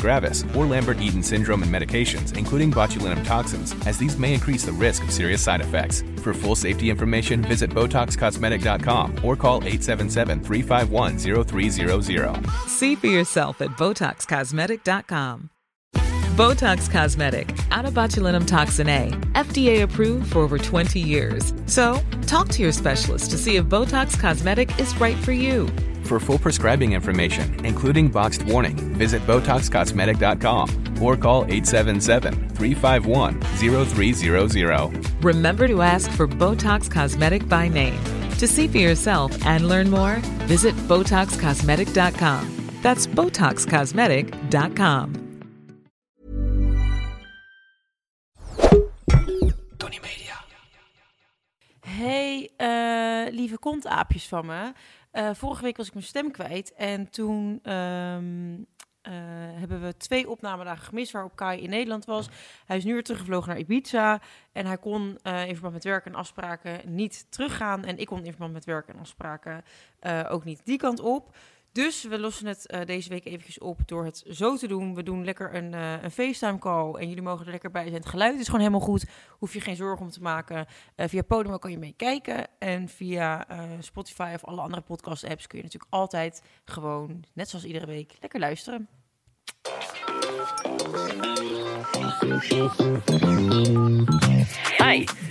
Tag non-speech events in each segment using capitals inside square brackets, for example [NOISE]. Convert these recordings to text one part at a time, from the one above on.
gravis, or Lambert-Eaton syndrome and medications, including botulinum toxins, as these may increase the risk of serious side effects. For full safety information, visit BotoxCosmetic.com or call 877-351-0300. See for yourself at BotoxCosmetic.com. Botox Cosmetic, out of botulinum toxin A, FDA approved for over 20 years. So, talk to your specialist to see if Botox Cosmetic is right for you. For full prescribing information, including boxed warning, visit BotoxCosmetic.com or call 877-351-0300. Remember to ask for Botox Cosmetic by name. To see for yourself and learn more, visit BotoxCosmetic.com. That's BotoxCosmetic.com. Hey, eh, lieve kontaapjes van me. Eh, vorige week was ik mijn stem kwijt. En toen ehm, eh, hebben we twee opnamedagen gemist waarop Kai in Nederland was. Hij is nu weer teruggevlogen naar Ibiza. En hij kon eh, in verband met werk en afspraken niet teruggaan. En ik kon in verband met werk en afspraken ook niet die kant op. Dus we lossen het eh, deze week eventjes op door het zo te doen. We doen lekker een, eh, een FaceTime call en jullie mogen er lekker bij zijn. Het geluid is gewoon helemaal goed. Hoef je geen zorgen om te maken. Eh, via Podimo kan je meekijken. En via Spotify of alle andere podcast apps kun je natuurlijk altijd gewoon, net zoals iedere week, lekker luisteren. Hi,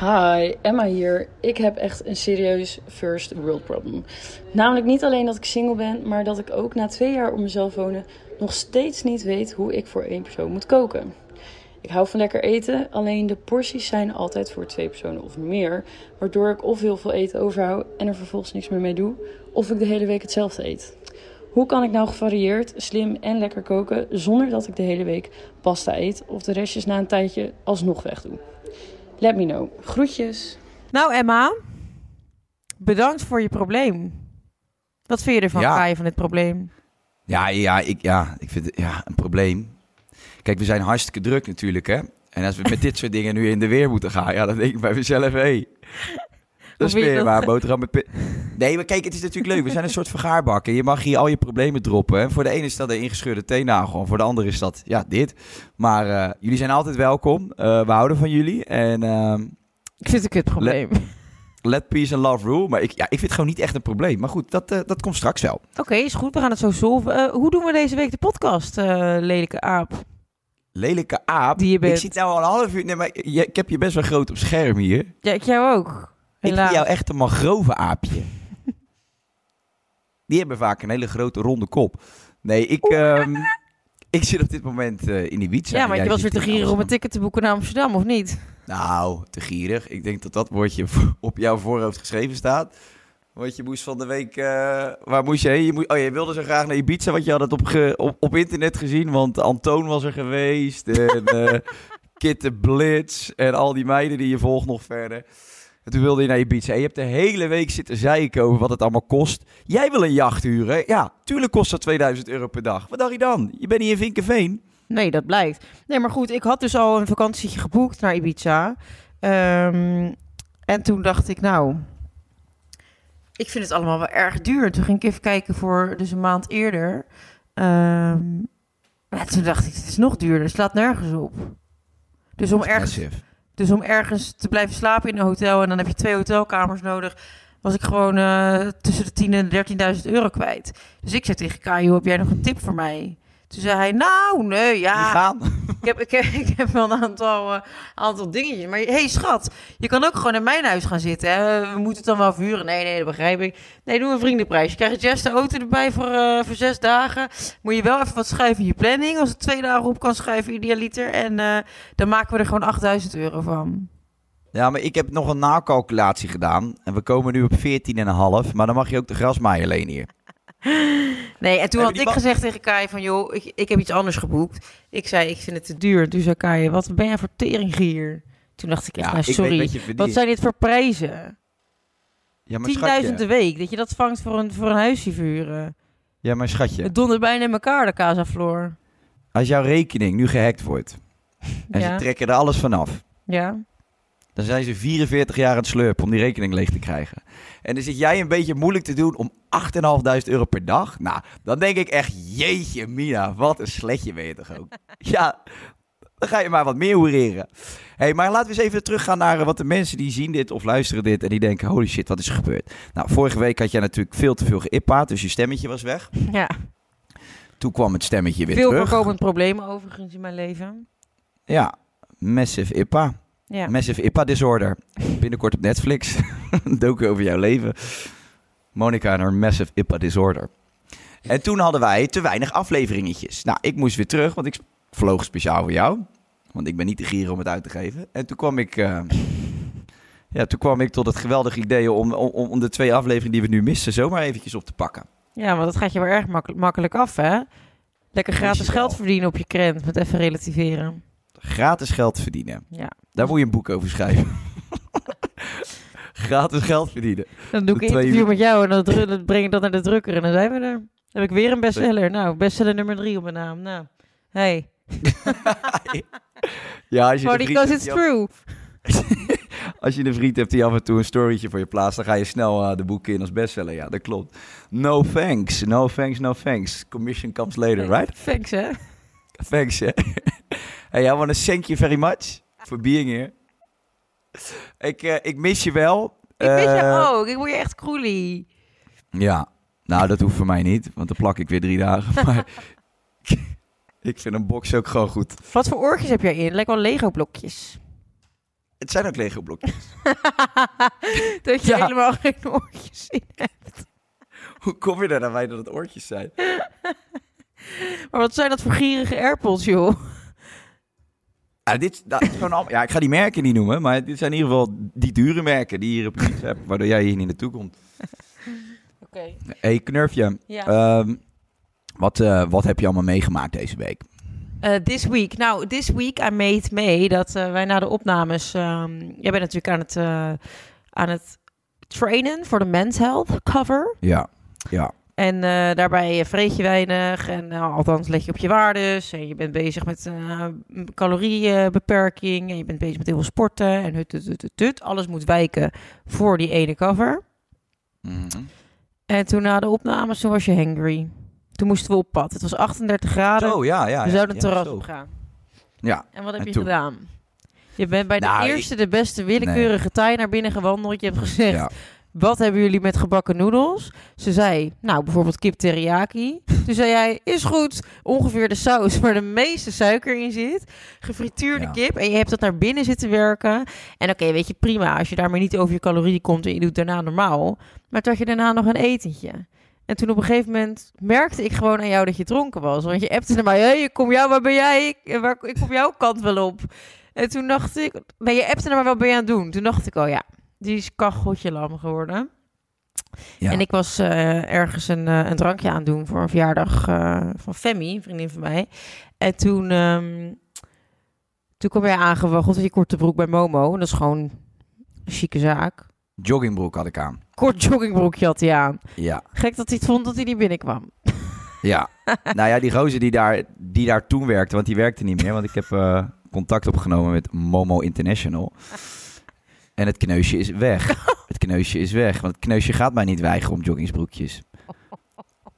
Hi, Emma hier. Ik heb echt een serieus first world problem. Namelijk niet alleen dat ik single ben, maar dat ik ook na twee jaar op mezelf wonen nog steeds niet weet hoe ik voor één persoon moet koken. Ik hou van lekker eten, alleen de porties zijn altijd voor twee personen of meer, waardoor ik of heel veel eten overhoud en er vervolgens niks meer mee doe, of ik de hele week hetzelfde eet. Hoe kan ik nou gevarieerd, slim en lekker koken zonder dat ik de hele week pasta eet of de restjes na een tijdje alsnog wegdoe? Let me know. Groetjes. Nou Emma, bedankt voor je probleem. Wat vind je ervan, Ja. Kai, van dit probleem? Ja, ja, ik, ja, ik vind het ja, een probleem. Kijk, we zijn hartstikke druk natuurlijk, hè. En als we met dit soort dingen nu in de weer moeten gaan, ja, dan denk ik bij mezelf, hé. Dat is weer waar, boterham met [LAUGHS] Nee, maar kijk, het is natuurlijk leuk. We zijn een soort vergaarbakken. Je mag hier al je problemen droppen. En voor de ene is dat een ingescheurde teennagel. En voor de andere is dat, ja, dit. Maar eh, jullie zijn altijd welkom. Eh, we houden van jullie. En ehm, Ik vind het een kutprobleem. let peace and love rule. Maar ik, ja, ik vind het gewoon niet echt een probleem. Maar goed, dat, eh, dat komt straks wel. Oké, is goed. We gaan het zo solven. Hoe doen we deze week de podcast, lelijke aap? Lelijke aap. Die je bent. Ik zit nou al een half uur... Nee, maar je- ik heb je best wel groot op scherm hier. Ja, ik jou ook. Ik vind jou echt een mangrove aapje. Die hebben vaak een hele grote ronde kop. Nee, ik, ehm, ik zit op dit moment eh, in Ibiza. Ja, maar je was weer te gierig om een ticket te boeken naar Amsterdam, of niet? Nou, te gierig. Ik denk dat dat woordje [LAUGHS] op jouw voorhoofd geschreven staat. Want je moest van de week... eh, waar moest je heen? Je, moest, oh, je wilde zo graag naar Ibiza, want je had het op, ge- op, op internet gezien. Want Antoon was er geweest. En eh [LAUGHS] Kit de Blitz. En al die meiden die je volgt nog verder. En toen wilde je naar Ibiza. En je hebt de hele week zitten zeiken over wat het allemaal kost. Jij wil een jacht huren. Ja, tuurlijk kost dat 2000 euro per dag. Wat dacht je dan? Je bent niet in Vinkenveen. Nee, dat blijkt. Nee, maar goed, ik had dus al een vakantietje geboekt naar Ibiza. Ehm, en toen dacht ik, nou, ik vind het allemaal wel erg duur. Toen ging ik even kijken voor dus een maand eerder. Ehm, maar toen dacht ik, het is nog duurder. Het slaat nergens op. Dus om ergens. Dus om ergens te blijven slapen in een hotel en dan heb je twee hotelkamers nodig. was ik gewoon eh, tussen de 10 en 13.000 euro kwijt. Dus ik zei tegen Kajo, heb jij nog een tip voor mij? Toen zei hij, nou, nee, Die ja, gaan. Ik heb, [LAUGHS] ik, heb, wel een aantal, eh, aantal dingetjes. Maar hey, schat, je kan ook gewoon in mijn huis gaan zitten. We moeten het dan wel verhuren. Nee, nee, dat begrijp ik. Nee, doe een vriendenprijs. Je krijgt Jess de auto erbij voor, eh, voor zes dagen. Moet je wel even wat schrijven in je planning. Als het twee dagen op kan schrijven, idealiter. En eh, dan maken we er gewoon 8000 euro van. Ja, maar ik heb nog een nakalculatie gedaan. En we komen nu op 14,5. Maar dan mag je ook de grasmaaier lenen hier. Nee, en toen had ik gezegd tegen Kai van, joh, ik, ik heb iets anders geboekt. Ik zei, ik vind het te duur. Toen zei Kai, wat ben jij voor teringgier? Toen dacht ik echt, Ja, nou, ik weet sorry, wat je verdient. wat zijn dit voor prijzen? Ja, maar 10.000 schatje. de week, dat je dat vangt voor een, voor een huisje verhuren. Ja, maar schatje. Het dondert bijna in elkaar, de Casa Floor. Als jouw rekening nu gehackt wordt. En Ja. ze trekken er alles vanaf. Ja. Dan zijn ze 44 jaar aan het slurpen om die rekening leeg te krijgen. En dan zit jij een beetje moeilijk te doen om 8.500 euro per dag. Nou, dan denk ik echt, jeetje Mina, wat een sletje ben je toch ook. [LAUGHS] ja, dan ga je maar wat meer hoereren. hey, maar laten we eens even teruggaan naar eh, wat de mensen die zien dit of luisteren dit... en die denken, holy shit, wat is er gebeurd? Nou, vorige week had jij natuurlijk veel te veel geïppaard, dus je stemmetje was weg. [LAUGHS] ja. Toen kwam het stemmetje weer Veel terug. voorkomend probleem overigens in mijn leven. Ja, Massive IPA. Ja. Massive IPA Disorder. Binnenkort op Netflix. Een [LAUGHS] docu over jouw leven. Monica en haar Massive IPA Disorder. En toen hadden wij te weinig afleveringetjes. Nou, ik moest weer terug, want ik vloog speciaal voor jou. Want ik ben niet te gieren om het uit te geven. En toen kwam ik... eh, ja, toen kwam ik tot het geweldige idee om, om, om de twee afleveringen die we nu missen... zomaar eventjes op te pakken. ja, want dat gaat je wel erg makkel- makkelijk af, hè? Lekker gratis geld verdienen op je krent, met even relativeren. Gratis geld verdienen. Ja. Daar moet je een boek over schrijven. [LAUGHS] Gratis geld verdienen. Dan doe ik een twee interview met jou en dan, breng ik dat naar de drukker en dan zijn we er. Dan heb ik weer een bestseller. Nou, bestseller nummer drie op mijn naam. Nou, hey. [LAUGHS] Ja, als je, But een vriend because hebt it's die true. [LAUGHS] Als je een vriend hebt die af en toe een storytje voor je plaatst, dan ga je snel eh, de boeken in als bestseller. Ja, dat klopt. No thanks, no thanks, no thanks. Commission comes later, right? Thanks, hè? Thanks, hè. Hey, I want to thank you very much for being here. Ik, eh, ik mis je wel. Ik Eh, je ook. Ik word je echt kroelie. Ja, nou dat hoeft voor mij niet, want dan plak ik weer drie dagen. [LAUGHS] Maar [LAUGHS] ik vind een box ook gewoon goed. Wat voor oortjes heb jij in? Lijkt wel Lego-blokjes. Het zijn ook Lego blokjes. [LAUGHS] dat je Ja. helemaal geen oortjes in hebt. Hoe kom je er nou bij dat het oortjes zijn? Maar wat zijn dat voor gierige airpods, joh? Ja, dit, dat is gewoon ja, ik ga die merken niet noemen, maar dit zijn in ieder geval die dure merken die je hier op hebt, waardoor jij hier niet naartoe komt. [LAUGHS] Oké. hey, Knurfje, Ja. ehm, wat, eh, wat heb je allemaal meegemaakt deze week? Eh, this week. Nou, this week I made mee dat eh, wij na de opnames... ehm, jij bent natuurlijk aan het, aan het trainen voor de Men's Health cover. Ja, ja. En eh, daarbij vreet je weinig. En eh, althans leg je op je waardes. En je bent bezig met eh, caloriebeperking. En je bent bezig met heel veel sporten. En hut, hut, hut. Alles moet wijken voor die ene cover. Mhm. En toen na de opnames, toen was je hangry. Toen moesten we op pad. Het was 38 graden. Zo, ja, ja. we zouden het ja, terras op gaan. Ja, En wat heb En je toen? gedaan? Je bent bij de Nou, ik- eerste, de beste willekeurige Thai naar binnen gewandeld. Je hebt gezegd, ja. Wat hebben jullie met gebakken noedels? Ze zei, nou, bijvoorbeeld kip teriyaki. Toen zei jij, is goed, ongeveer de saus waar de meeste suiker in zit. Gefrituurde Ja. kip en je hebt dat naar binnen zitten werken. En oké, weet je, prima, als je daarmee niet over je calorieën komt en je doet daarna normaal. Maar toen had je daarna nog een etentje. En toen op een gegeven moment merkte ik gewoon aan jou dat je dronken was. Want je appte naar mij, hey, ik kom jou, waar ben jij? Ik, waar, ik kom jouw kant wel op. En toen dacht ik, nee, je appte naar mij, wat ben je aan het doen? Toen dacht ik, oh ja, die is kacheltje lam geworden. Ja. En ik was eh, ergens een, eh, een drankje aan het doen voor een verjaardag eh, van Femi, een vriendin van mij. En toen, ehm, toen kwam jij aangewaggeld in je korte broek bij Momo. En dat is gewoon een chique zaak. Joggingbroek had ik aan. Kort joggingbroekje had hij aan. Ja, Gek dat hij het vond dat hij niet binnenkwam. ja. nou ja, die gozer die daar, die daar toen werkte, want die werkte niet meer, want ik heb contact opgenomen met Momo International. En het kneusje is weg. [LAUGHS] Het kneusje is weg, want het kneusje gaat mij niet weigeren om joggingsbroekjes.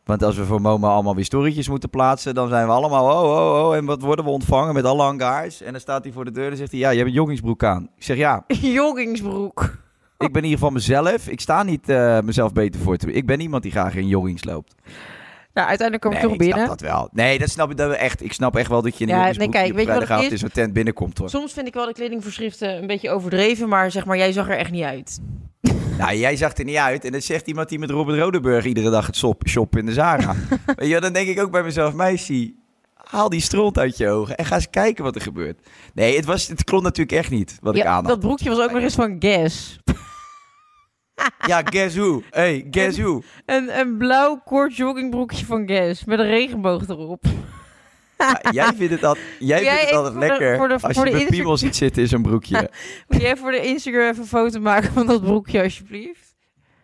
Want als we voor Momo allemaal weer storytjes moeten plaatsen, dan zijn we allemaal, oh, oh, oh, en wat worden we ontvangen met alle hangaars? En dan staat hij voor de deur en zegt hij, ja, je hebt een joggingsbroek aan. Ik zeg, ja, [LAUGHS] Joggingsbroek. Ik ben ieder geval mezelf. Ik sta niet eh, mezelf beter voor te Ik ben iemand die graag in joggings loopt. Nou, uiteindelijk kom ik nee, toch ik binnen. snap dat wel. Nee, dat snap ik dat echt. Ik snap echt wel dat je in Ja, nee, kijk, weet je wat het is? in zo'n tent binnenkomt hoor. Soms vind ik wel de kledingvoorschriften een beetje overdreven, maar zeg maar, jij zag er echt niet uit. [LAUGHS] Nou, jij zag er niet uit. En dat zegt iemand die met Robert Rodenburg iedere dag het shop, in de Zara. [LAUGHS] Weet je, dan denk ik ook bij mezelf, meisje, haal die stront uit je ogen en ga eens kijken wat er gebeurt. Nee, het, was, het klonk natuurlijk echt niet wat ik aan dat broekje was ook nog eens van Guess. Ja, guess who? Hey, guess who? Een, een blauw kort joggingbroekje van Guess met een regenboog erop. Ja, jij vindt het, al, jij Jij vindt het altijd de- lekker voor de- als voor je de Insta- piemel ziet zitten in zo'n broekje. [LAUGHS] Wil jij voor de Instagram even een foto maken van dat broekje, alsjeblieft?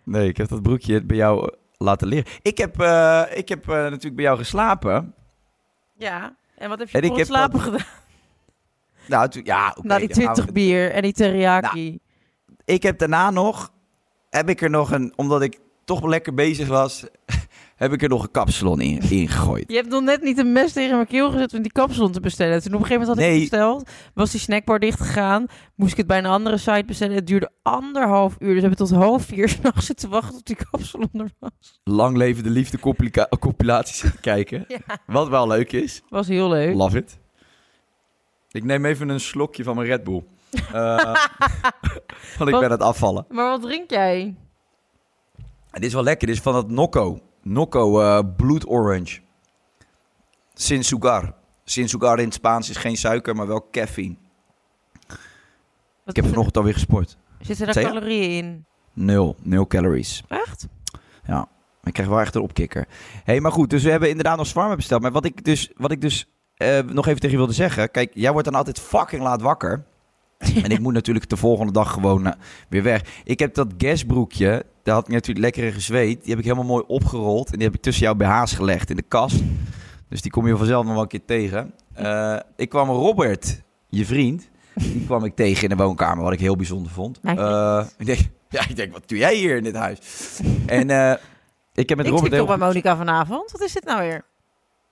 Nee, ik heb dat broekje bij jou eh, laten leren. Ik heb, eh, ik heb eh, natuurlijk bij jou geslapen. Ja. En wat heb je En voor heb slapen dat- gedaan? Nou, ja, oké. Na die dan gaan we- 20 bier en die teriyaki. ik heb daarna nog, heb ik er nog een, omdat ik toch lekker bezig was, [LAUGHS] heb ik er nog een kapsalon in, in gegooid. Je hebt nog net niet een mes tegen mijn keel gezet om die kapsalon te bestellen. Toen op een gegeven moment had ik Nee. het besteld, was die snackbar dicht gegaan. Moest ik het bij een andere site bestellen. Het duurde anderhalf uur. Dus we hebben tot half vier [LAUGHS] s'nachts zitten wachten tot die kapsalon er was. Lang leven de liefde compilaties zitten kijken. [LAUGHS] Ja. Wat wel leuk is. Was heel leuk. Love it. Ik neem even een slokje van mijn Red Bull. Eh, [LAUGHS] want ik Wat- ben het afvallen. Maar wat drink jij? Het is wel lekker. Dit is van het Nocco. Nocco eh Blood Orange. Sin sugar. Sin sugar in het Spaans is geen suiker, maar wel caffeine. Wat Ik heb vanochtend alweer gesport. Zitten daar calorieën in? Nul. Nul calories. Echt? Ja. Ik krijg wel echt een opkikker. hey, maar goed. Dus we hebben inderdaad nog zwarmen besteld. Maar wat ik dus, wat ik dus eh, nog even tegen je wilde zeggen. Kijk, jij wordt dan altijd fucking laat wakker. [LAUGHS] En ik moet natuurlijk de volgende dag gewoon eh, weer weg. Ik heb dat gasbroekje, daar had ik natuurlijk lekker in gezweet. Die heb ik helemaal mooi opgerold. En die heb ik tussen jouw BH's gelegd in de kast. Dus die kom je vanzelf nog wel een keer tegen. Eh, ik kwam Robert, je vriend, die kwam ik tegen in de woonkamer, wat ik heel bijzonder vond. Eh, ik, denk, [LAUGHS] ja, ik denk, wat doe jij hier in dit huis? En eh, ik heb met ik Robert toch heel bij Monica vanavond. Wat is dit nou weer?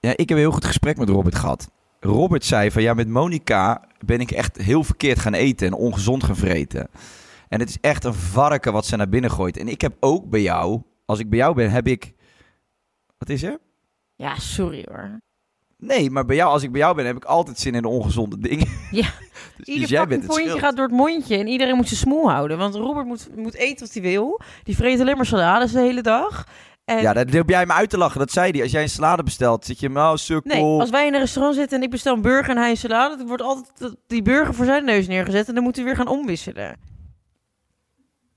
ja, ik heb een heel goed gesprek met Robert gehad. Robert zei van ja, met Monica ben ik echt heel verkeerd gaan eten en ongezond gaan vreten. En het is echt een varken wat ze naar binnen gooit. En ik heb ook bij jou, als ik bij jou ben, heb ik. Wat is er? Ja, sorry hoor. Nee, maar bij jou, als ik bij jou ben, heb ik altijd zin in de ongezonde dingen. [LAUGHS] Ja. [LAUGHS] dus, Ieder dus jij bent het gaat door het mondje en iedereen moet zijn smoel houden. Want Robert moet, moet eten wat hij wil. Die vreet alleen maar salades de hele dag. En Ja, dat heb jij me uit te lachen. Dat zei hij. Als jij een salade bestelt, zit je nou sukkel. Nee, als wij in een restaurant zitten en ik bestel een burger en hij een salade, dan wordt altijd die burger voor zijn neus neergezet en dan moeten we weer gaan omwisselen.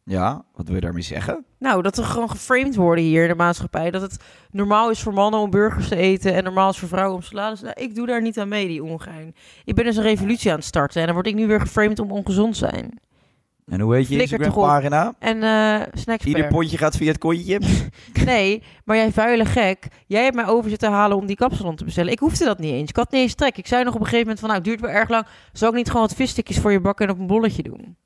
Ja, wat wil je daarmee zeggen? Nou, dat we gewoon geframed worden hier in de maatschappij. Dat het normaal is voor mannen om burgers te eten en normaal is voor vrouwen om salades. Nou, ik doe daar niet aan mee, die ongein. Ik ben dus een revolutie aan het starten en dan word ik nu weer geframed om ongezond te zijn. En hoe heet je Instagram pagina? En eh snacks Ieder pondje gaat via het kontje. [LAUGHS] Nee, maar jij vuile gek. Jij hebt mij over zitten halen om die kapsalon te bestellen. Ik hoefde dat niet eens. Ik had niet eens trek. Ik zei nog op een gegeven moment van, nou, het duurt wel erg lang. Zou ik niet gewoon wat visstikjes voor je bakken en op een bolletje doen?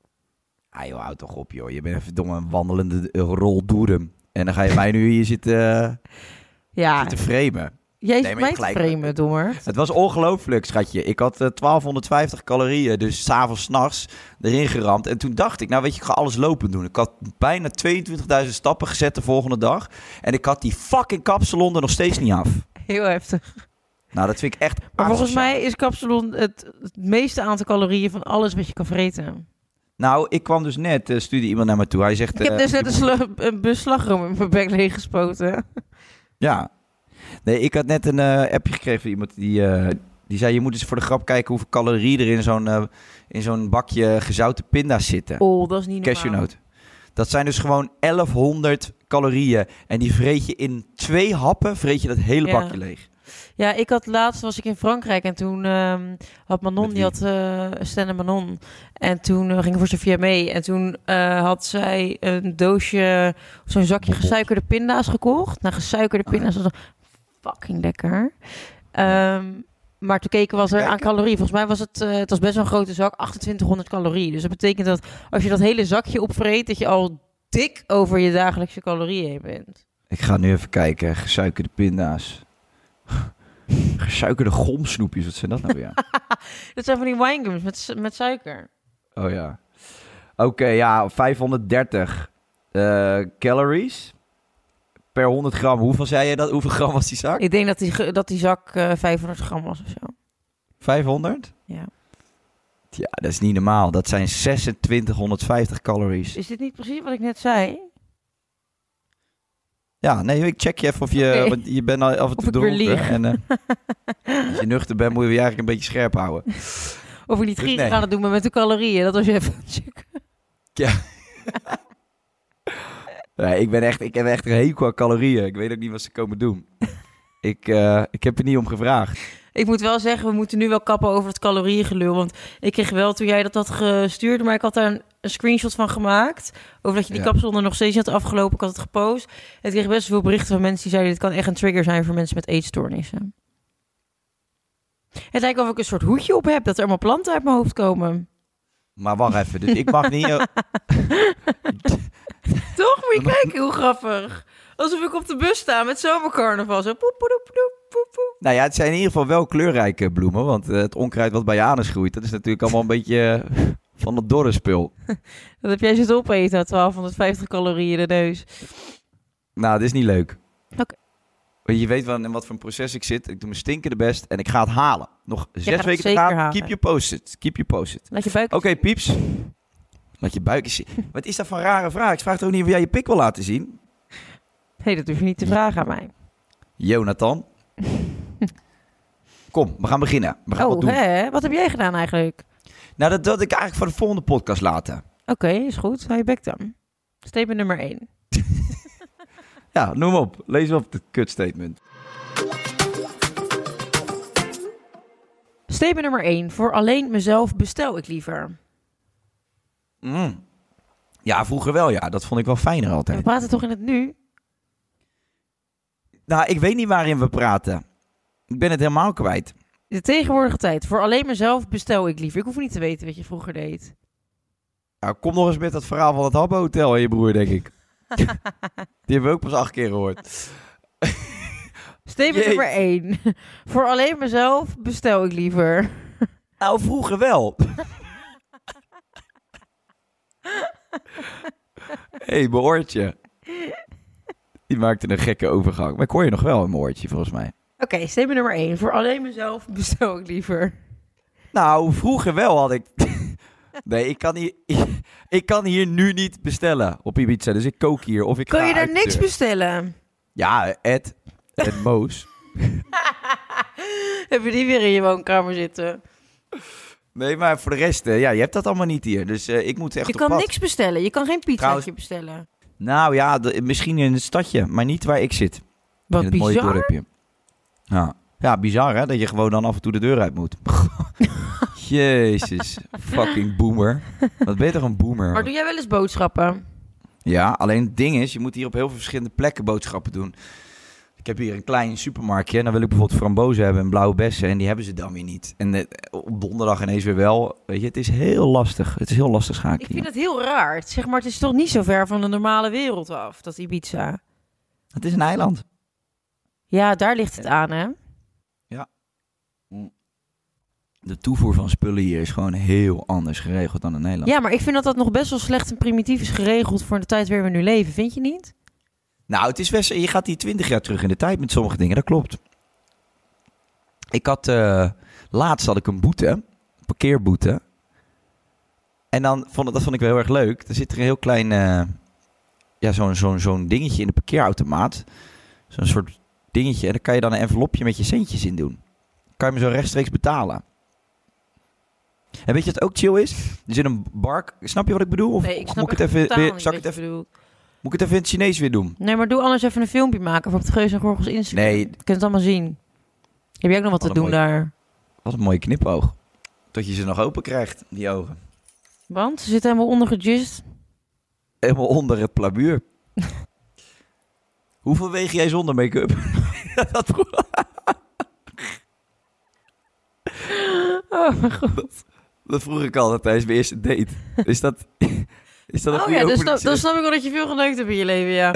Ah joh, houd toch op joh. Je bent even domme wandelende eh, roldoerem. En dan ga je mij nu hier zitten, [LAUGHS] Ja, zitten framen. Jij Nee, zit maar mij te gelijk. framen, dommer. Het was ongelooflijk, schatje. Ik had eh, 1250 calorieën, dus s'avonds, s'nachts erin geramd. En toen dacht ik, nou weet je, ik ga alles lopen doen. Ik had bijna 22.000 stappen gezet de volgende dag. En ik had die fucking kapsalon er nog steeds niet af. Heel heftig. Nou, dat vind ik echt Maar volgens mij is kapsalon het, het meeste aantal calorieën van alles wat je kan vreten. Nou, ik kwam dus net, eh, stuurde iemand naar me toe. Hij zegt... Ik heb eh, dus net een, een beslagroom in mijn bek leeggespoten. Ja. Nee, ik had net een eh, appje gekregen van iemand die, eh, die zei... je moet eens voor de grap kijken hoeveel calorieën er in zo'n, eh, in zo'n bakje gezouten pinda's zitten. Oh, dat is niet normaal. Cashewnoot. Dat zijn dus gewoon 1100 calorieën. En die vreet je in twee happen, vreet je dat hele Ja. bakje leeg. Ja, ik had laatst was ik in Frankrijk en toen ehm, had Manon, die had uh, Stan en Manon. En toen uh, ging voor Sophia mee. En toen had zij een doosje, zo'n zakje gesuikerde pinda's gekocht. Nou, gesuikerde pinda's was fucking lekker. Um, maar toen keken was er aan calorieën. Volgens mij was het, uh, het was best wel een grote zak, 2800 calorieën. Dus dat betekent dat als je dat hele zakje opvreet, dat je al dik over je dagelijkse calorieën heen bent. Ik ga nu even kijken. Gesuikerde pinda's. [LAUGHS] Gesuikerde gomsnoepjes, wat zijn dat nou weer? [LAUGHS] dat zijn van die winegums met, met suiker. Oh ja. Oké, ja, 530 eh, calories per 100 gram. Hoeveel zei je dat? Hoeveel gram was die zak? Ik denk dat die, dat die zak eh 500 gram was of zo. 500? Ja. Ja, dat is niet normaal. Dat zijn 2650 calories. Is dit niet precies wat ik net zei? Ja, nee, ik check je even of je... Want je bent al af en toe dronken. En, eh, als je nuchter bent, moet je je eigenlijk een beetje scherp houden. Of ik niet Dus gierig nee. aan het doen ben met de calorieën. Dat was je even checken. [LAUGHS] Nee, ik, ben echt, ik heb echt een hekel aan calorieën. Ik weet ook niet wat ze komen doen. [LAUGHS] ik, eh, ik heb er niet om gevraagd. Ik moet wel zeggen, we moeten nu wel kappen over het calorieëngelul. Want ik kreeg wel, toen jij dat had gestuurd, maar ik had daar een, een screenshot van gemaakt. Over dat je die Ja. kapsel er nog steeds had afgelopen. Ik had het gepost. En ik kreeg best veel berichten van mensen die zeiden... dit kan echt een trigger zijn voor mensen met eetstoornissen. Het lijkt wel of ik een soort hoedje op heb... dat er allemaal planten uit mijn hoofd komen. Maar wacht even, dus ik mag niet... [LAUGHS] [LAUGHS] [LAUGHS] Toch? Moet je kijken, hoe grappig. Alsof ik op de bus sta met zomercarnaval. Zo poep, poep, poep, poep, poep, nou ja, het zijn in ieder geval wel kleurrijke bloemen. Want eh, het onkruid wat bij je anus groeit, dat is natuurlijk allemaal een beetje eh, van het dorre spul. [LAUGHS] Dat heb jij zitten opeten, 1250 calorieën in de neus. Nou, dit is niet leuk. Oké. Je weet wel in wat voor een proces ik zit. Ik doe mijn stinkende best en ik ga het halen. Nog zes weken te gaan. halen. Keep you posted. Keep you posted. Laat je buik... Oké, pieps. Laat je buik zien. [LAUGHS] Wat is dat voor een rare vraag? Ik vraag toch niet of jij je pik wil laten zien? Nee, dat hoef je niet te vragen aan mij. Jonathan. [LAUGHS] Kom, we gaan beginnen. We gaan wat Oh, doen. hè? Wat heb jij gedaan eigenlijk? Nou, dat wil ik eigenlijk voor de volgende podcast laten. Oké, is goed. Hou je bek dan. Statement nummer 1. [LAUGHS] Ja, noem op. Lees op het kutstatement. Statement nummer 1. Voor alleen mezelf bestel ik liever. Mm. Ja, vroeger wel, ja. Dat vond ik wel fijner We altijd. praten toch in het nu? Nou, ik weet niet waarin we praten. Ik ben het helemaal kwijt. De tegenwoordige tijd. Voor alleen mezelf bestel ik liever. Ik hoef niet te weten wat je vroeger deed. Nou, kom nog eens met dat verhaal van het Habbo Hotel en je broer, denk ik. [LAUGHS] Die hebben we ook pas acht keer gehoord. [LAUGHS] Statement Jee. nummer 1. [LAUGHS] Voor alleen mezelf bestel ik liever. Nou, vroeger wel. Hé, [LAUGHS] hey, mijn oortje. Die maakte een gekke overgang. Maar ik hoor je nog wel mijn oortje, volgens mij. Oké, statement nummer 1. Voor alleen mezelf bestel ik liever. Nou, vroeger wel had ik... [LAUGHS] Nee, ik kan, hier, [LAUGHS] ik kan hier nu niet bestellen op Ibiza. Dus ik kook hier of ik ga je daar niks deur. bestellen? Ja, Ed. Ed Moos. Heb je die weer in je woonkamer zitten? Nee, maar voor de rest, eh, ja, je hebt dat allemaal niet hier. Dus eh, ik moet echt Je op kan pad. niks bestellen. Je kan geen pizzaatje bestellen. Nou ja, de- misschien in het stadje, maar niet waar ik zit. Wat in het mooie bizar. dorpje. Ja. ja, bizar hè, dat je gewoon dan af en toe de deur uit moet. [LAUGHS] Jezus, fucking boomer. Wat ben je toch een boomer? Maar doe jij wel eens boodschappen? Ja, alleen het ding is, je moet hier op heel veel verschillende plekken boodschappen doen. Ik heb hier een klein supermarktje en dan wil ik bijvoorbeeld frambozen hebben en blauwe bessen en die hebben ze dan weer niet. En eh, op donderdag ineens weer wel. Weet je, het is heel lastig. Het is heel lastig Ik schakelen. vind het heel raar. Zeg maar, het is toch niet zo ver van de normale wereld af, dat Ibiza. Het is een eiland. Ja, daar ligt het aan, hè? De toevoer van spullen hier is gewoon heel anders geregeld dan in Nederland. Ja, maar ik vind dat dat nog best wel slecht en primitief is geregeld voor de tijd waarin we nu leven. Vind je niet? Nou, het is best, je gaat hier twintig jaar terug in de tijd met sommige dingen, dat klopt. Ik had, eh, laatst had ik een boete, een parkeerboete. En dan vond dat vond ik wel heel erg leuk. Er zit er een heel klein, eh, ja, zo'n zo'n zo'n dingetje in de parkeerautomaat. Zo'n soort dingetje. En daar kan je dan een envelopje met je centjes in doen. Kan je me zo rechtstreeks betalen. En weet je wat ook chill is? Er zit een bark. Snap je wat ik bedoel? Of, Nee, ik snap moet ik het even, weer, zal ik het even, bedoelt. Moet ik het even in het Chinees weer doen? Nee, maar doe anders even een filmpje maken voor op het Geus en Gorgels Instagram. Nee. Je kunt het allemaal zien. Heb jij ook nog wat te Wat doen daar? Wat een mooie knipoog. Tot je ze nog open krijgt, die ogen. Want ze zitten helemaal ondergejust. Helemaal onder het plabuur. [LAUGHS] Hoeveel weeg jij zonder make-up? [LAUGHS] dat [LAUGHS] Oh, mijn god. Dat vroeg ik altijd tijdens mijn eerste date. Is dat, is dat Oh ja, dus dan, dan snap ik wel dat je veel geneukt hebt in je leven, ja.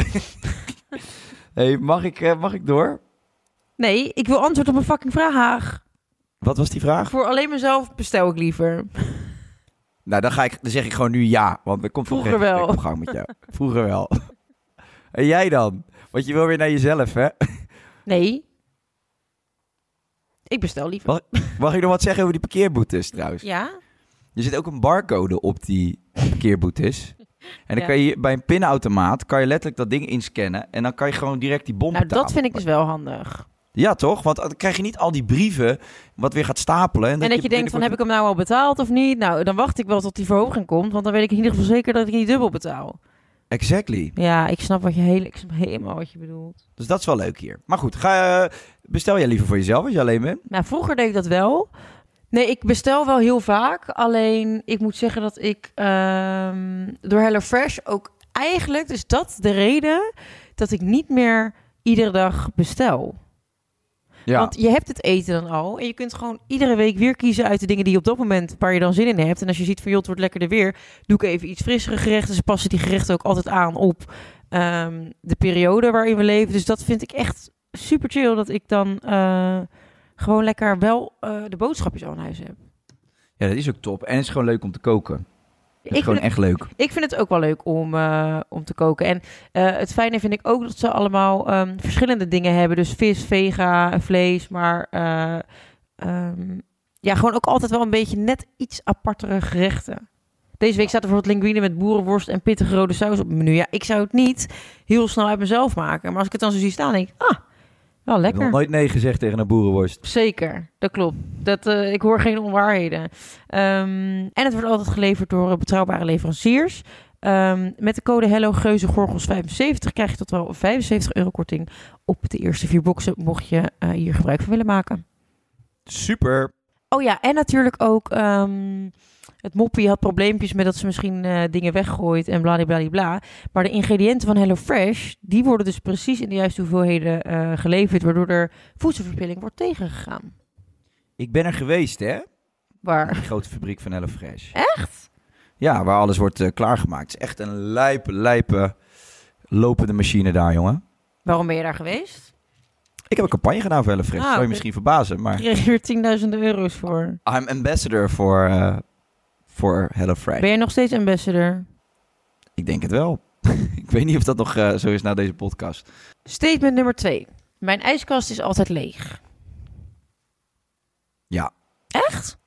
[LAUGHS] hey, mag, ik, eh, mag ik door? Nee, ik wil antwoord op een fucking vraag. Wat was die vraag? Voor alleen mezelf bestel ik liever. Nou, dan, ga ik, dan zeg ik gewoon nu ja. Want er komt Vroeger wel. op gang met jou. Vroeger wel. [LAUGHS] En jij dan? Want je wil weer naar jezelf, hè? Nee. Ik bestel liever. Wat? Mag ik nog wat zeggen over die parkeerboetes trouwens? Ja? Er zit ook een barcode op die parkeerboetes. En dan Ja. kan je bij een pinautomaat kan je letterlijk dat ding inscannen. En dan kan je gewoon direct die bon Nou, betalen. dat vind ik dus wel handig. Ja, toch? Want dan krijg je niet al die brieven wat weer gaat stapelen. En dat je denkt van, heb ik hem nou al betaald of niet? Nou, dan wacht ik wel tot die verhoging komt. Want dan weet ik in ieder geval zeker dat ik niet dubbel betaal. Exactly. Ja, ik snap, wat je heel, ik snap helemaal wat je bedoelt. Dus dat is wel leuk hier. Maar goed, ga, eh, bestel jij liever voor jezelf als je alleen bent? Nou, vroeger deed ik dat wel. Nee, ik bestel wel heel vaak. Alleen, ik moet zeggen dat ik ehm, door HelloFresh ook eigenlijk... Dus dat de reden dat ik niet meer iedere dag bestel. Ja. Want je hebt het eten dan al. En je kunt gewoon iedere week weer kiezen uit de dingen die je op dat moment... waar je dan zin in hebt. En als je ziet van, joh, het wordt lekkerder weer... doe ik even iets frissere gerechten. Ze passen die gerechten ook altijd aan op ehm, de periode waarin we leven. Dus dat vind ik echt super chill. Dat ik dan eh, gewoon lekker wel eh, de boodschapjes al aan huis heb. ja, dat is ook top. En het is gewoon leuk om te koken. Het is Ik gewoon echt leuk. ik vind het ook wel leuk om, eh, om te koken. En eh, het fijne vind ik ook dat ze allemaal ehm, verschillende dingen hebben. Dus vis, vega, vlees. Maar eh, ehm, ja, gewoon ook altijd wel een beetje net iets apartere gerechten. Deze week staat er bijvoorbeeld linguine met boerenworst en pittige rode saus op het menu. Ja, ik zou het niet heel snel uit mezelf maken. Maar als ik het dan zo zie staan, denk ik, ah, wel Ik heb nog lekker. nooit nee gezegd tegen een boerenworst. Zeker, dat klopt. Dat, eh, ik hoor geen onwaarheden. Ehm, en het wordt altijd geleverd door eh, betrouwbare leveranciers. Ehm, met de code Hello Geuze Gorgels 75 krijg je tot wel 75 euro korting op de eerste vier boxen, mocht je eh, hier gebruik van willen maken. Super. Oh ja, en natuurlijk ook ehm, het moppie had probleempjes met dat ze misschien eh, dingen weggooit en bladibladibla. Maar de ingrediënten van HelloFresh, die worden dus precies in de juiste hoeveelheden eh, geleverd, waardoor er voedselverspilling wordt tegengegaan. Ik ben er geweest, hè? Waar? Die grote fabriek van HelloFresh. Echt? Ja, waar alles wordt eh, klaargemaakt. Het is echt een lijpe, lijpe lopende machine daar, jongen. Waarom ben je daar geweest? Ik heb een campagne gedaan voor HelloFresh. Ah, Zou je misschien verbazen, maar... Kreeg je er tienduizenden euro's voor. I'm ambassador voor, voor HelloFresh. Ben je nog steeds ambassador? Ik denk het wel. [LAUGHS] ik weet niet of dat nog eh, zo is na deze podcast. Statement nummer twee. Mijn ijskast is altijd leeg. Ja. Echt?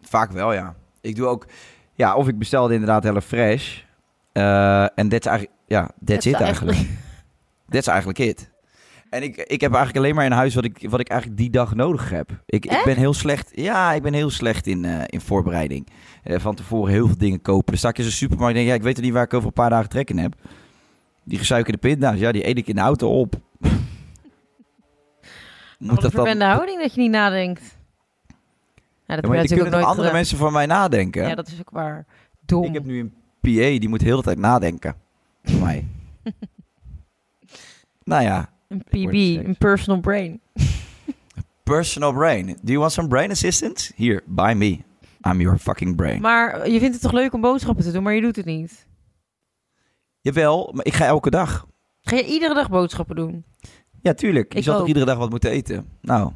Vaak wel, ja. Ik doe ook... Ja, of ik bestelde inderdaad HelloFresh. eh en dat is eigenlijk... Ja, that's it eigenlijk. [LAUGHS] That's eigenlijk it. En ik, ik heb eigenlijk alleen maar in huis wat ik, wat ik eigenlijk die dag nodig heb. Ik, ik ben heel slecht. Ja, ik ben heel slecht in, eh, in voorbereiding. Eh, van tevoren heel veel dingen kopen. Dan sta ik in zo'n supermarkt en denk, ja, ik weet er niet waar ik over een paar dagen trek in heb. Die gesuikerde pinda's, ja, die eet ik in de auto op. [LAUGHS] Wat een verwende houding dat je niet nadenkt. Ja, dat Ja, maar ook nooit andere gedaan. mensen van mij nadenken. Ja, dat is ook waar. Dom. Ik heb nu een PA, die moet heel de tijd nadenken. Voor mij. [LAUGHS] nou ja, Een PB, een personal brain. [LAUGHS] personal brain. Do you want some brain assistance? Here, by me. I'm your fucking brain. Maar je vindt het toch leuk om boodschappen te doen, maar je doet het niet. Jawel, maar ik ga elke dag. Ga je iedere dag boodschappen doen? Ja, tuurlijk. Je Ik zal toch iedere dag wat moeten eten? Nou,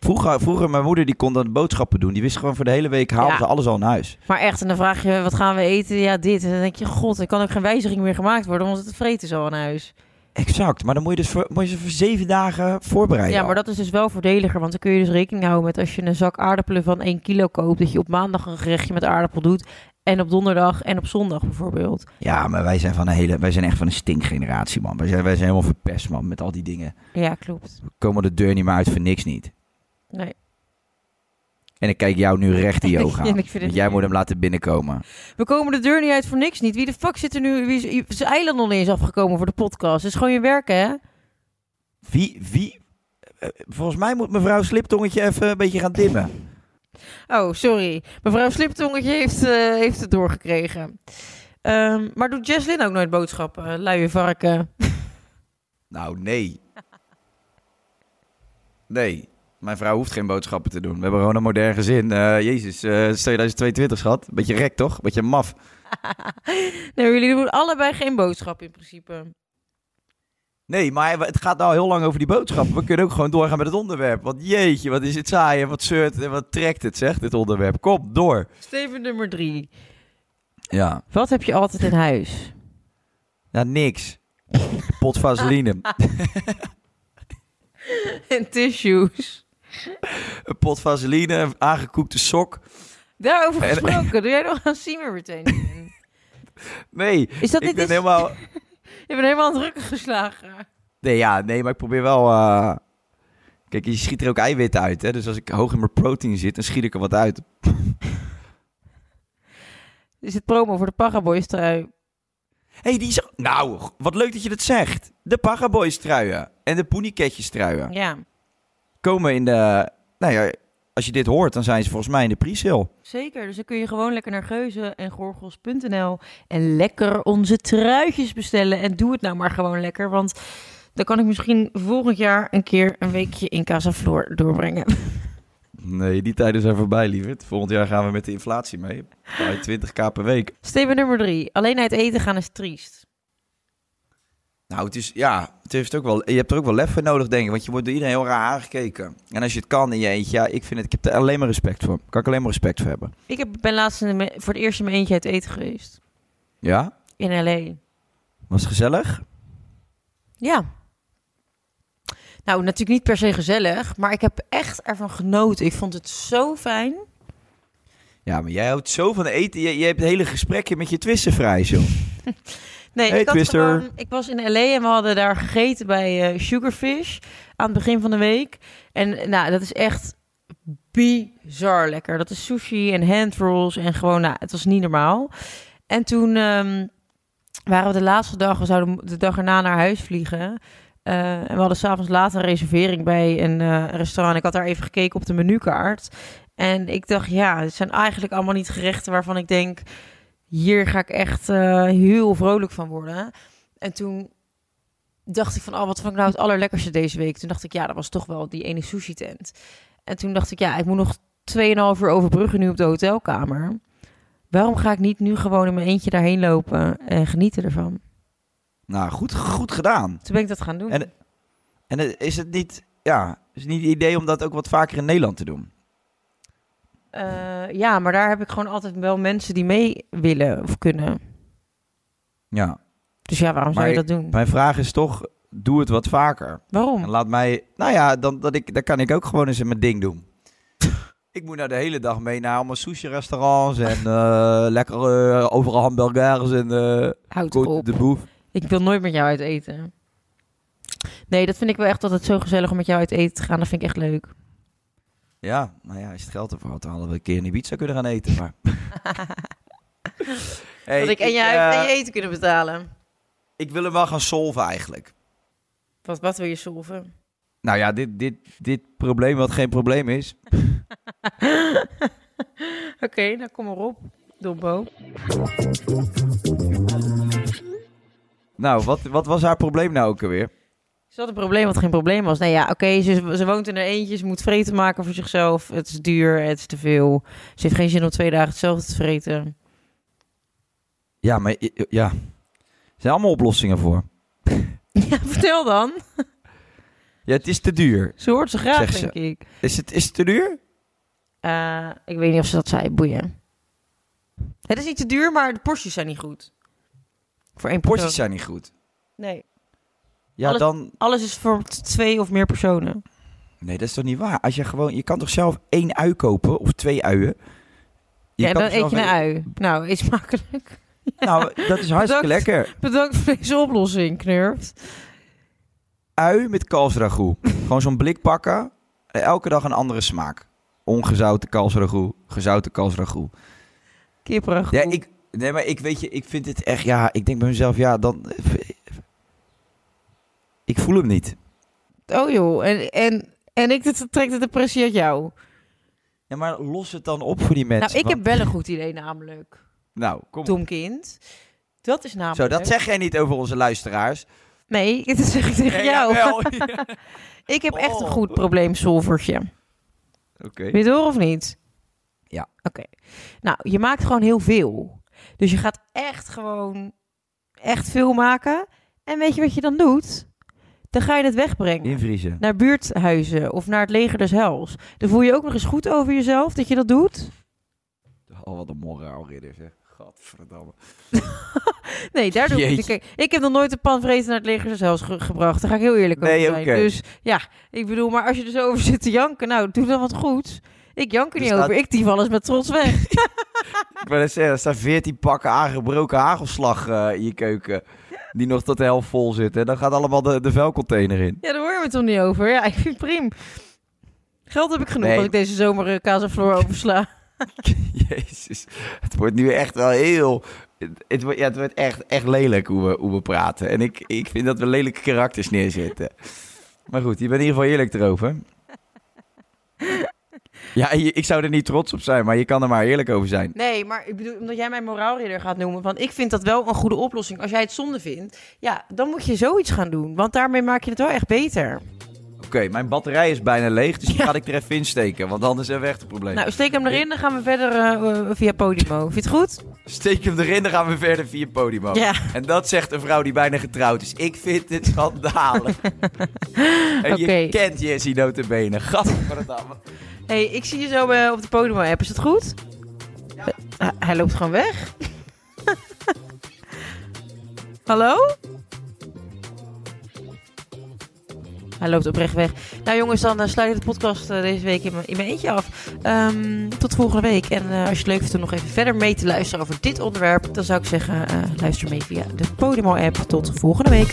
vroeger, vroeger mijn moeder die kon dan boodschappen doen. Die wist gewoon voor de hele week haalde Ja. ze alles al naar huis. Maar echt, en dan vraag je, wat gaan we eten? Ja, dit. En dan denk je, god, er kan ook geen wijziging meer gemaakt worden, want het vreten is al aan huis. Exact, maar dan moet je, dus voor, moet je ze voor zeven dagen voorbereiden. Ja, maar dat is dus wel voordeliger, want dan kun je dus rekening houden met als je een zak aardappelen van 1 kilo koopt, dat je op maandag een gerechtje met aardappel doet en op donderdag en op zondag bijvoorbeeld. Ja, maar wij zijn, van een hele, wij zijn echt van een stinkgeneratie, man. Wij zijn, wij zijn helemaal verpest, man, met al die dingen. Ja, klopt. We komen de deur niet meer uit voor niks niet. Nee. En ik kijk jou nu recht in je [LAUGHS] ogen aan. Want jij moet hem laten binnenkomen. We komen de deur niet uit voor niks niet. Wie de fuck zit er nu? Wie is, is eiland nog eens afgekomen voor de podcast? Het is gewoon je werken, hè? Wie, wie... eh, Volgens mij moet mevrouw Sliptongetje even een beetje gaan dimmen. Oh, sorry. Mevrouw Sliptongetje heeft, eh, heeft het doorgekregen. Ehm, maar doet Jesslyn ook nooit boodschappen? Luie varken. [LAUGHS] Nou, nee. Nee. Mijn vrouw hoeft geen boodschappen te doen. We hebben gewoon een modern gezin. Eh, Jezus, eh, is 2022, schat. Beetje rek, toch? Beetje maf. [LAUGHS] nee, jullie doen allebei geen boodschap in principe. Nee, maar het gaat nou heel lang over die boodschap. We kunnen ook gewoon doorgaan met het onderwerp. Want jeetje, wat is het saai en wat zeurt en wat trekt het, zegt dit onderwerp. Kom, door. Steven nummer drie. Ja, Wat heb je altijd in huis? nou niks. Pot vaseline. [LAUGHS] En tissues. Een pot vaseline, een aangekoekte sok. Daarover En- gesproken, [LAUGHS] doe jij nog aan semen retaining? Nee, Is dat ik ben helemaal... [LAUGHS] Je bent helemaal aan het drukken geslagen. Nee, ja, nee, maar ik probeer wel... eh, Kijk, je schiet er ook eiwitten uit, hè. Dus als ik hoog in mijn protein zit, dan schiet ik er wat uit. [LAUGHS] Is het promo voor de Paraboys trui? hey, die is... Nou, wat leuk dat je dat zegt. De Pagaboys truien en de Poeniketjes truien Ja, komen in de... Nou ja, als je dit hoort, dan zijn ze volgens mij in de pre-sale. zeker. Dus dan kun je gewoon lekker naar geuzen en gorgels.nl en lekker onze truitjes bestellen. En doe het nou maar gewoon lekker, want dan kan ik misschien volgend jaar een keer een weekje in Casa Floor doorbrengen. [LAUGHS] Nee, die tijden zijn voorbij, lieverd. Volgend jaar gaan we met de inflatie mee. Bij 20k per week. Steven nummer drie. Alleen uit eten gaan is triest. Nou, het is, ja, het heeft ook wel, je hebt er ook wel lef voor nodig, denk ik. Want je wordt door iedereen heel raar aangekeken. En als je het kan in je eentje, ja, ik vind het, ik heb er alleen maar respect voor. Kan ik alleen maar respect voor hebben. Ik heb, ben laatst in de- voor het eerst in mijn eentje uit eten geweest. Ja? In L.A. Was het gezellig? Ja. Nou, natuurlijk niet per se gezellig, maar ik heb echt ervan genoten. Ik vond het zo fijn. Ja, maar jij houdt zo van eten. Je, je hebt hele gesprekken met je twisten vrij, zo. [LAUGHS] Nee, Hey, ik, had gewoon, ik was in L.A. en we hadden daar gegeten bij eh, Sugarfish aan het begin van de week. En nou, dat is echt bizar lekker. Dat is sushi en handrolls en gewoon, nou, het was niet normaal. En toen ehm, waren we de laatste dag, we zouden de dag erna naar huis vliegen. Eh, en we hadden s'avonds laat een reservering bij een eh, restaurant. Ik had daar even gekeken op de menukaart. En ik dacht, ja, het zijn eigenlijk allemaal niet gerechten waarvan ik denk... hier ga ik echt eh, heel vrolijk van worden. En toen dacht ik van, oh, wat vond ik nou het allerlekkerste deze week? Toen dacht ik, ja, dat was toch wel die ene sushi-tent. En toen dacht ik, ja, ik moet nog 2,5 uur overbruggen nu op de hotelkamer. Waarom ga ik niet nu gewoon in mijn eentje daarheen lopen en genieten ervan? Nou, goed, goed gedaan. Toen ben ik dat gaan doen. En- En is het niet, ja, is het niet het idee om dat ook wat vaker in Nederland te doen? Eh, ja, maar daar heb ik gewoon altijd wel mensen die mee willen of kunnen. Ja. Dus ja, waarom zou je dat doen? Mijn vraag is toch, doe het wat vaker. Waarom? En laat mij, nou ja, dan, dat ik, dan kan ik ook gewoon eens mijn ding doen. [LAUGHS] ik moet nou de hele dag mee naar allemaal sushi-restaurants en eh lekker eh, overal hamburgers en op. de Boef. Ik wil nooit met jou uit eten. Nee, dat vind ik wel echt altijd zo gezellig om met jou uit eten te gaan. Dat vind ik echt leuk. Ja, nou ja, als je het geld ervoor had, dan hadden we een keer in Ibiza kunnen gaan eten. Maar... [LAUGHS] Hey, dat ik en jij en je eten kunnen betalen. ik wil hem wel gaan solven eigenlijk. Wat, wat wil je solven? Nou ja, dit, dit, dit probleem wat geen probleem is. [LAUGHS] Oké, nou kom maar op. Dombo. Nou, wat, wat was haar probleem nou ook alweer? Ze had een probleem wat geen probleem was. Nou ja, oké, ze, ze woont in haar eentje. Ze moet vreten maken voor zichzelf. Het is duur, het is te veel. Ze heeft geen zin om twee dagen hetzelfde te vreten. Ja, maar ja, er zijn allemaal oplossingen voor. [LAUGHS] Ja, vertel dan. Ja, het is te duur. Ze hoort ze graag, ze. denk ik. Is het, is het te duur? Eh, ik weet niet of ze dat zei. Boeien. Het is niet te duur, maar de porties zijn niet goed. Voor één. Porties zijn niet goed. Nee. Ja, Alles- dan... Alles is voor twee of meer personen. Nee, dat is toch niet waar? Als je gewoon... Je kan toch zelf één ui kopen? Of twee uien? Je ja, kan dan eet je een ui. Nou, is makkelijk. Nou, dat is hartstikke Bedankt. lekker. Bedankt voor deze oplossing, knurft. Ui met kalfsragout. gewoon zo'n blik pakken. en Elke dag een andere smaak. Ongezouten kalfsragout. Gezouten kalfsragout. Kipperig. Ja, ik... Nee, maar ik weet je... Ik vind het echt... Ja, ik denk bij mezelf... Ja, dan... Ik voel hem niet. Oh joh, en, en, en ik trek de depressie uit jou. Ja, maar los het dan op voor die mensen. nou, ik want- heb wel een goed idee namelijk. Nou, kom. Kind. Dat is namelijk... Zo, dat zeg jij niet over onze luisteraars. Nee, [LAUGHS] dat zeg ik tegen jou. [LAUGHS] [LAUGHS] ik heb echt een Oh. goed probleemsolvertje. Oké. Wil je horen of niet? Ja. Oké. Nou, je maakt gewoon heel veel. Dus je gaat echt gewoon echt veel maken. En weet je wat je dan doet? Dan ga je het wegbrengen. Invriezen. Naar buurthuizen of naar het leger des hels. Dan voel je ook nog eens goed over jezelf dat je dat doet. Oh, wat een moraalridder zeg. Gadverdamme. [LAUGHS] Nee, daar doe ik. Kijk, ik heb nog nooit een pan vreten naar het leger des hels ge- gebracht. Daar ga ik heel eerlijk Nee, over zijn. Dus ja, ik bedoel, maar als je er zo over zit te janken, nou, doe dan wat goed. Ik jank er niet staat- over. Ik dief alles met trots weg. [LAUGHS] Ik wou net zeggen, er staan 14 pakken aangebroken hagelslag eh, in je keuken. Die nog tot de helft vol zitten. En dan gaat allemaal de, de vuilcontainer in. ja, daar hoor je me toch niet over. Ja, ik vind het prima. Geld heb ik genoeg Nee. als ik deze zomer eh, kaas en floor oversla. [LAUGHS] Jezus. Het wordt nu echt wel heel... Het, het wordt, ja, het wordt echt, echt lelijk hoe we, hoe we praten. En ik, ik vind dat we lelijke karakters neerzetten. Maar goed, je bent in ieder geval eerlijk erover. Ja, ik zou er niet trots op zijn, maar je kan er maar eerlijk over zijn. Nee, maar ik bedoel, omdat jij mij moraalridder gaat noemen. Want ik vind dat wel een goede oplossing. Als jij het zonde vindt, ja, dan moet je zoiets gaan doen. Want daarmee maak je het wel echt beter. Oké, mijn batterij is bijna leeg, dus die ga ik er even in steken. Want anders hebben we echt een probleem. Nou, steek hem erin, dan gaan we verder eh, eh, via Podimo. Vind je het goed? Steek hem erin, dan gaan we verder via Podimo. Ja. En dat zegt een vrouw die bijna getrouwd is. Ik vind dit schandalig. [LAUGHS] en Oké. je kent Jessie notabene. Gadverdamme. hey, ik zie je zo eh, op de Podimo-app. Is dat goed? Eh, hij loopt gewoon weg. [LAUGHS] Hallo? Hij loopt oprecht weg. Nou jongens, dan eh, sluit ik de podcast eh, deze week in mijn, eentje af. Ehm, tot volgende week. En eh, als je het leuk vindt om nog even verder mee te luisteren over dit onderwerp... dan zou ik zeggen, luister mee via de Podimo-app. Tot volgende week.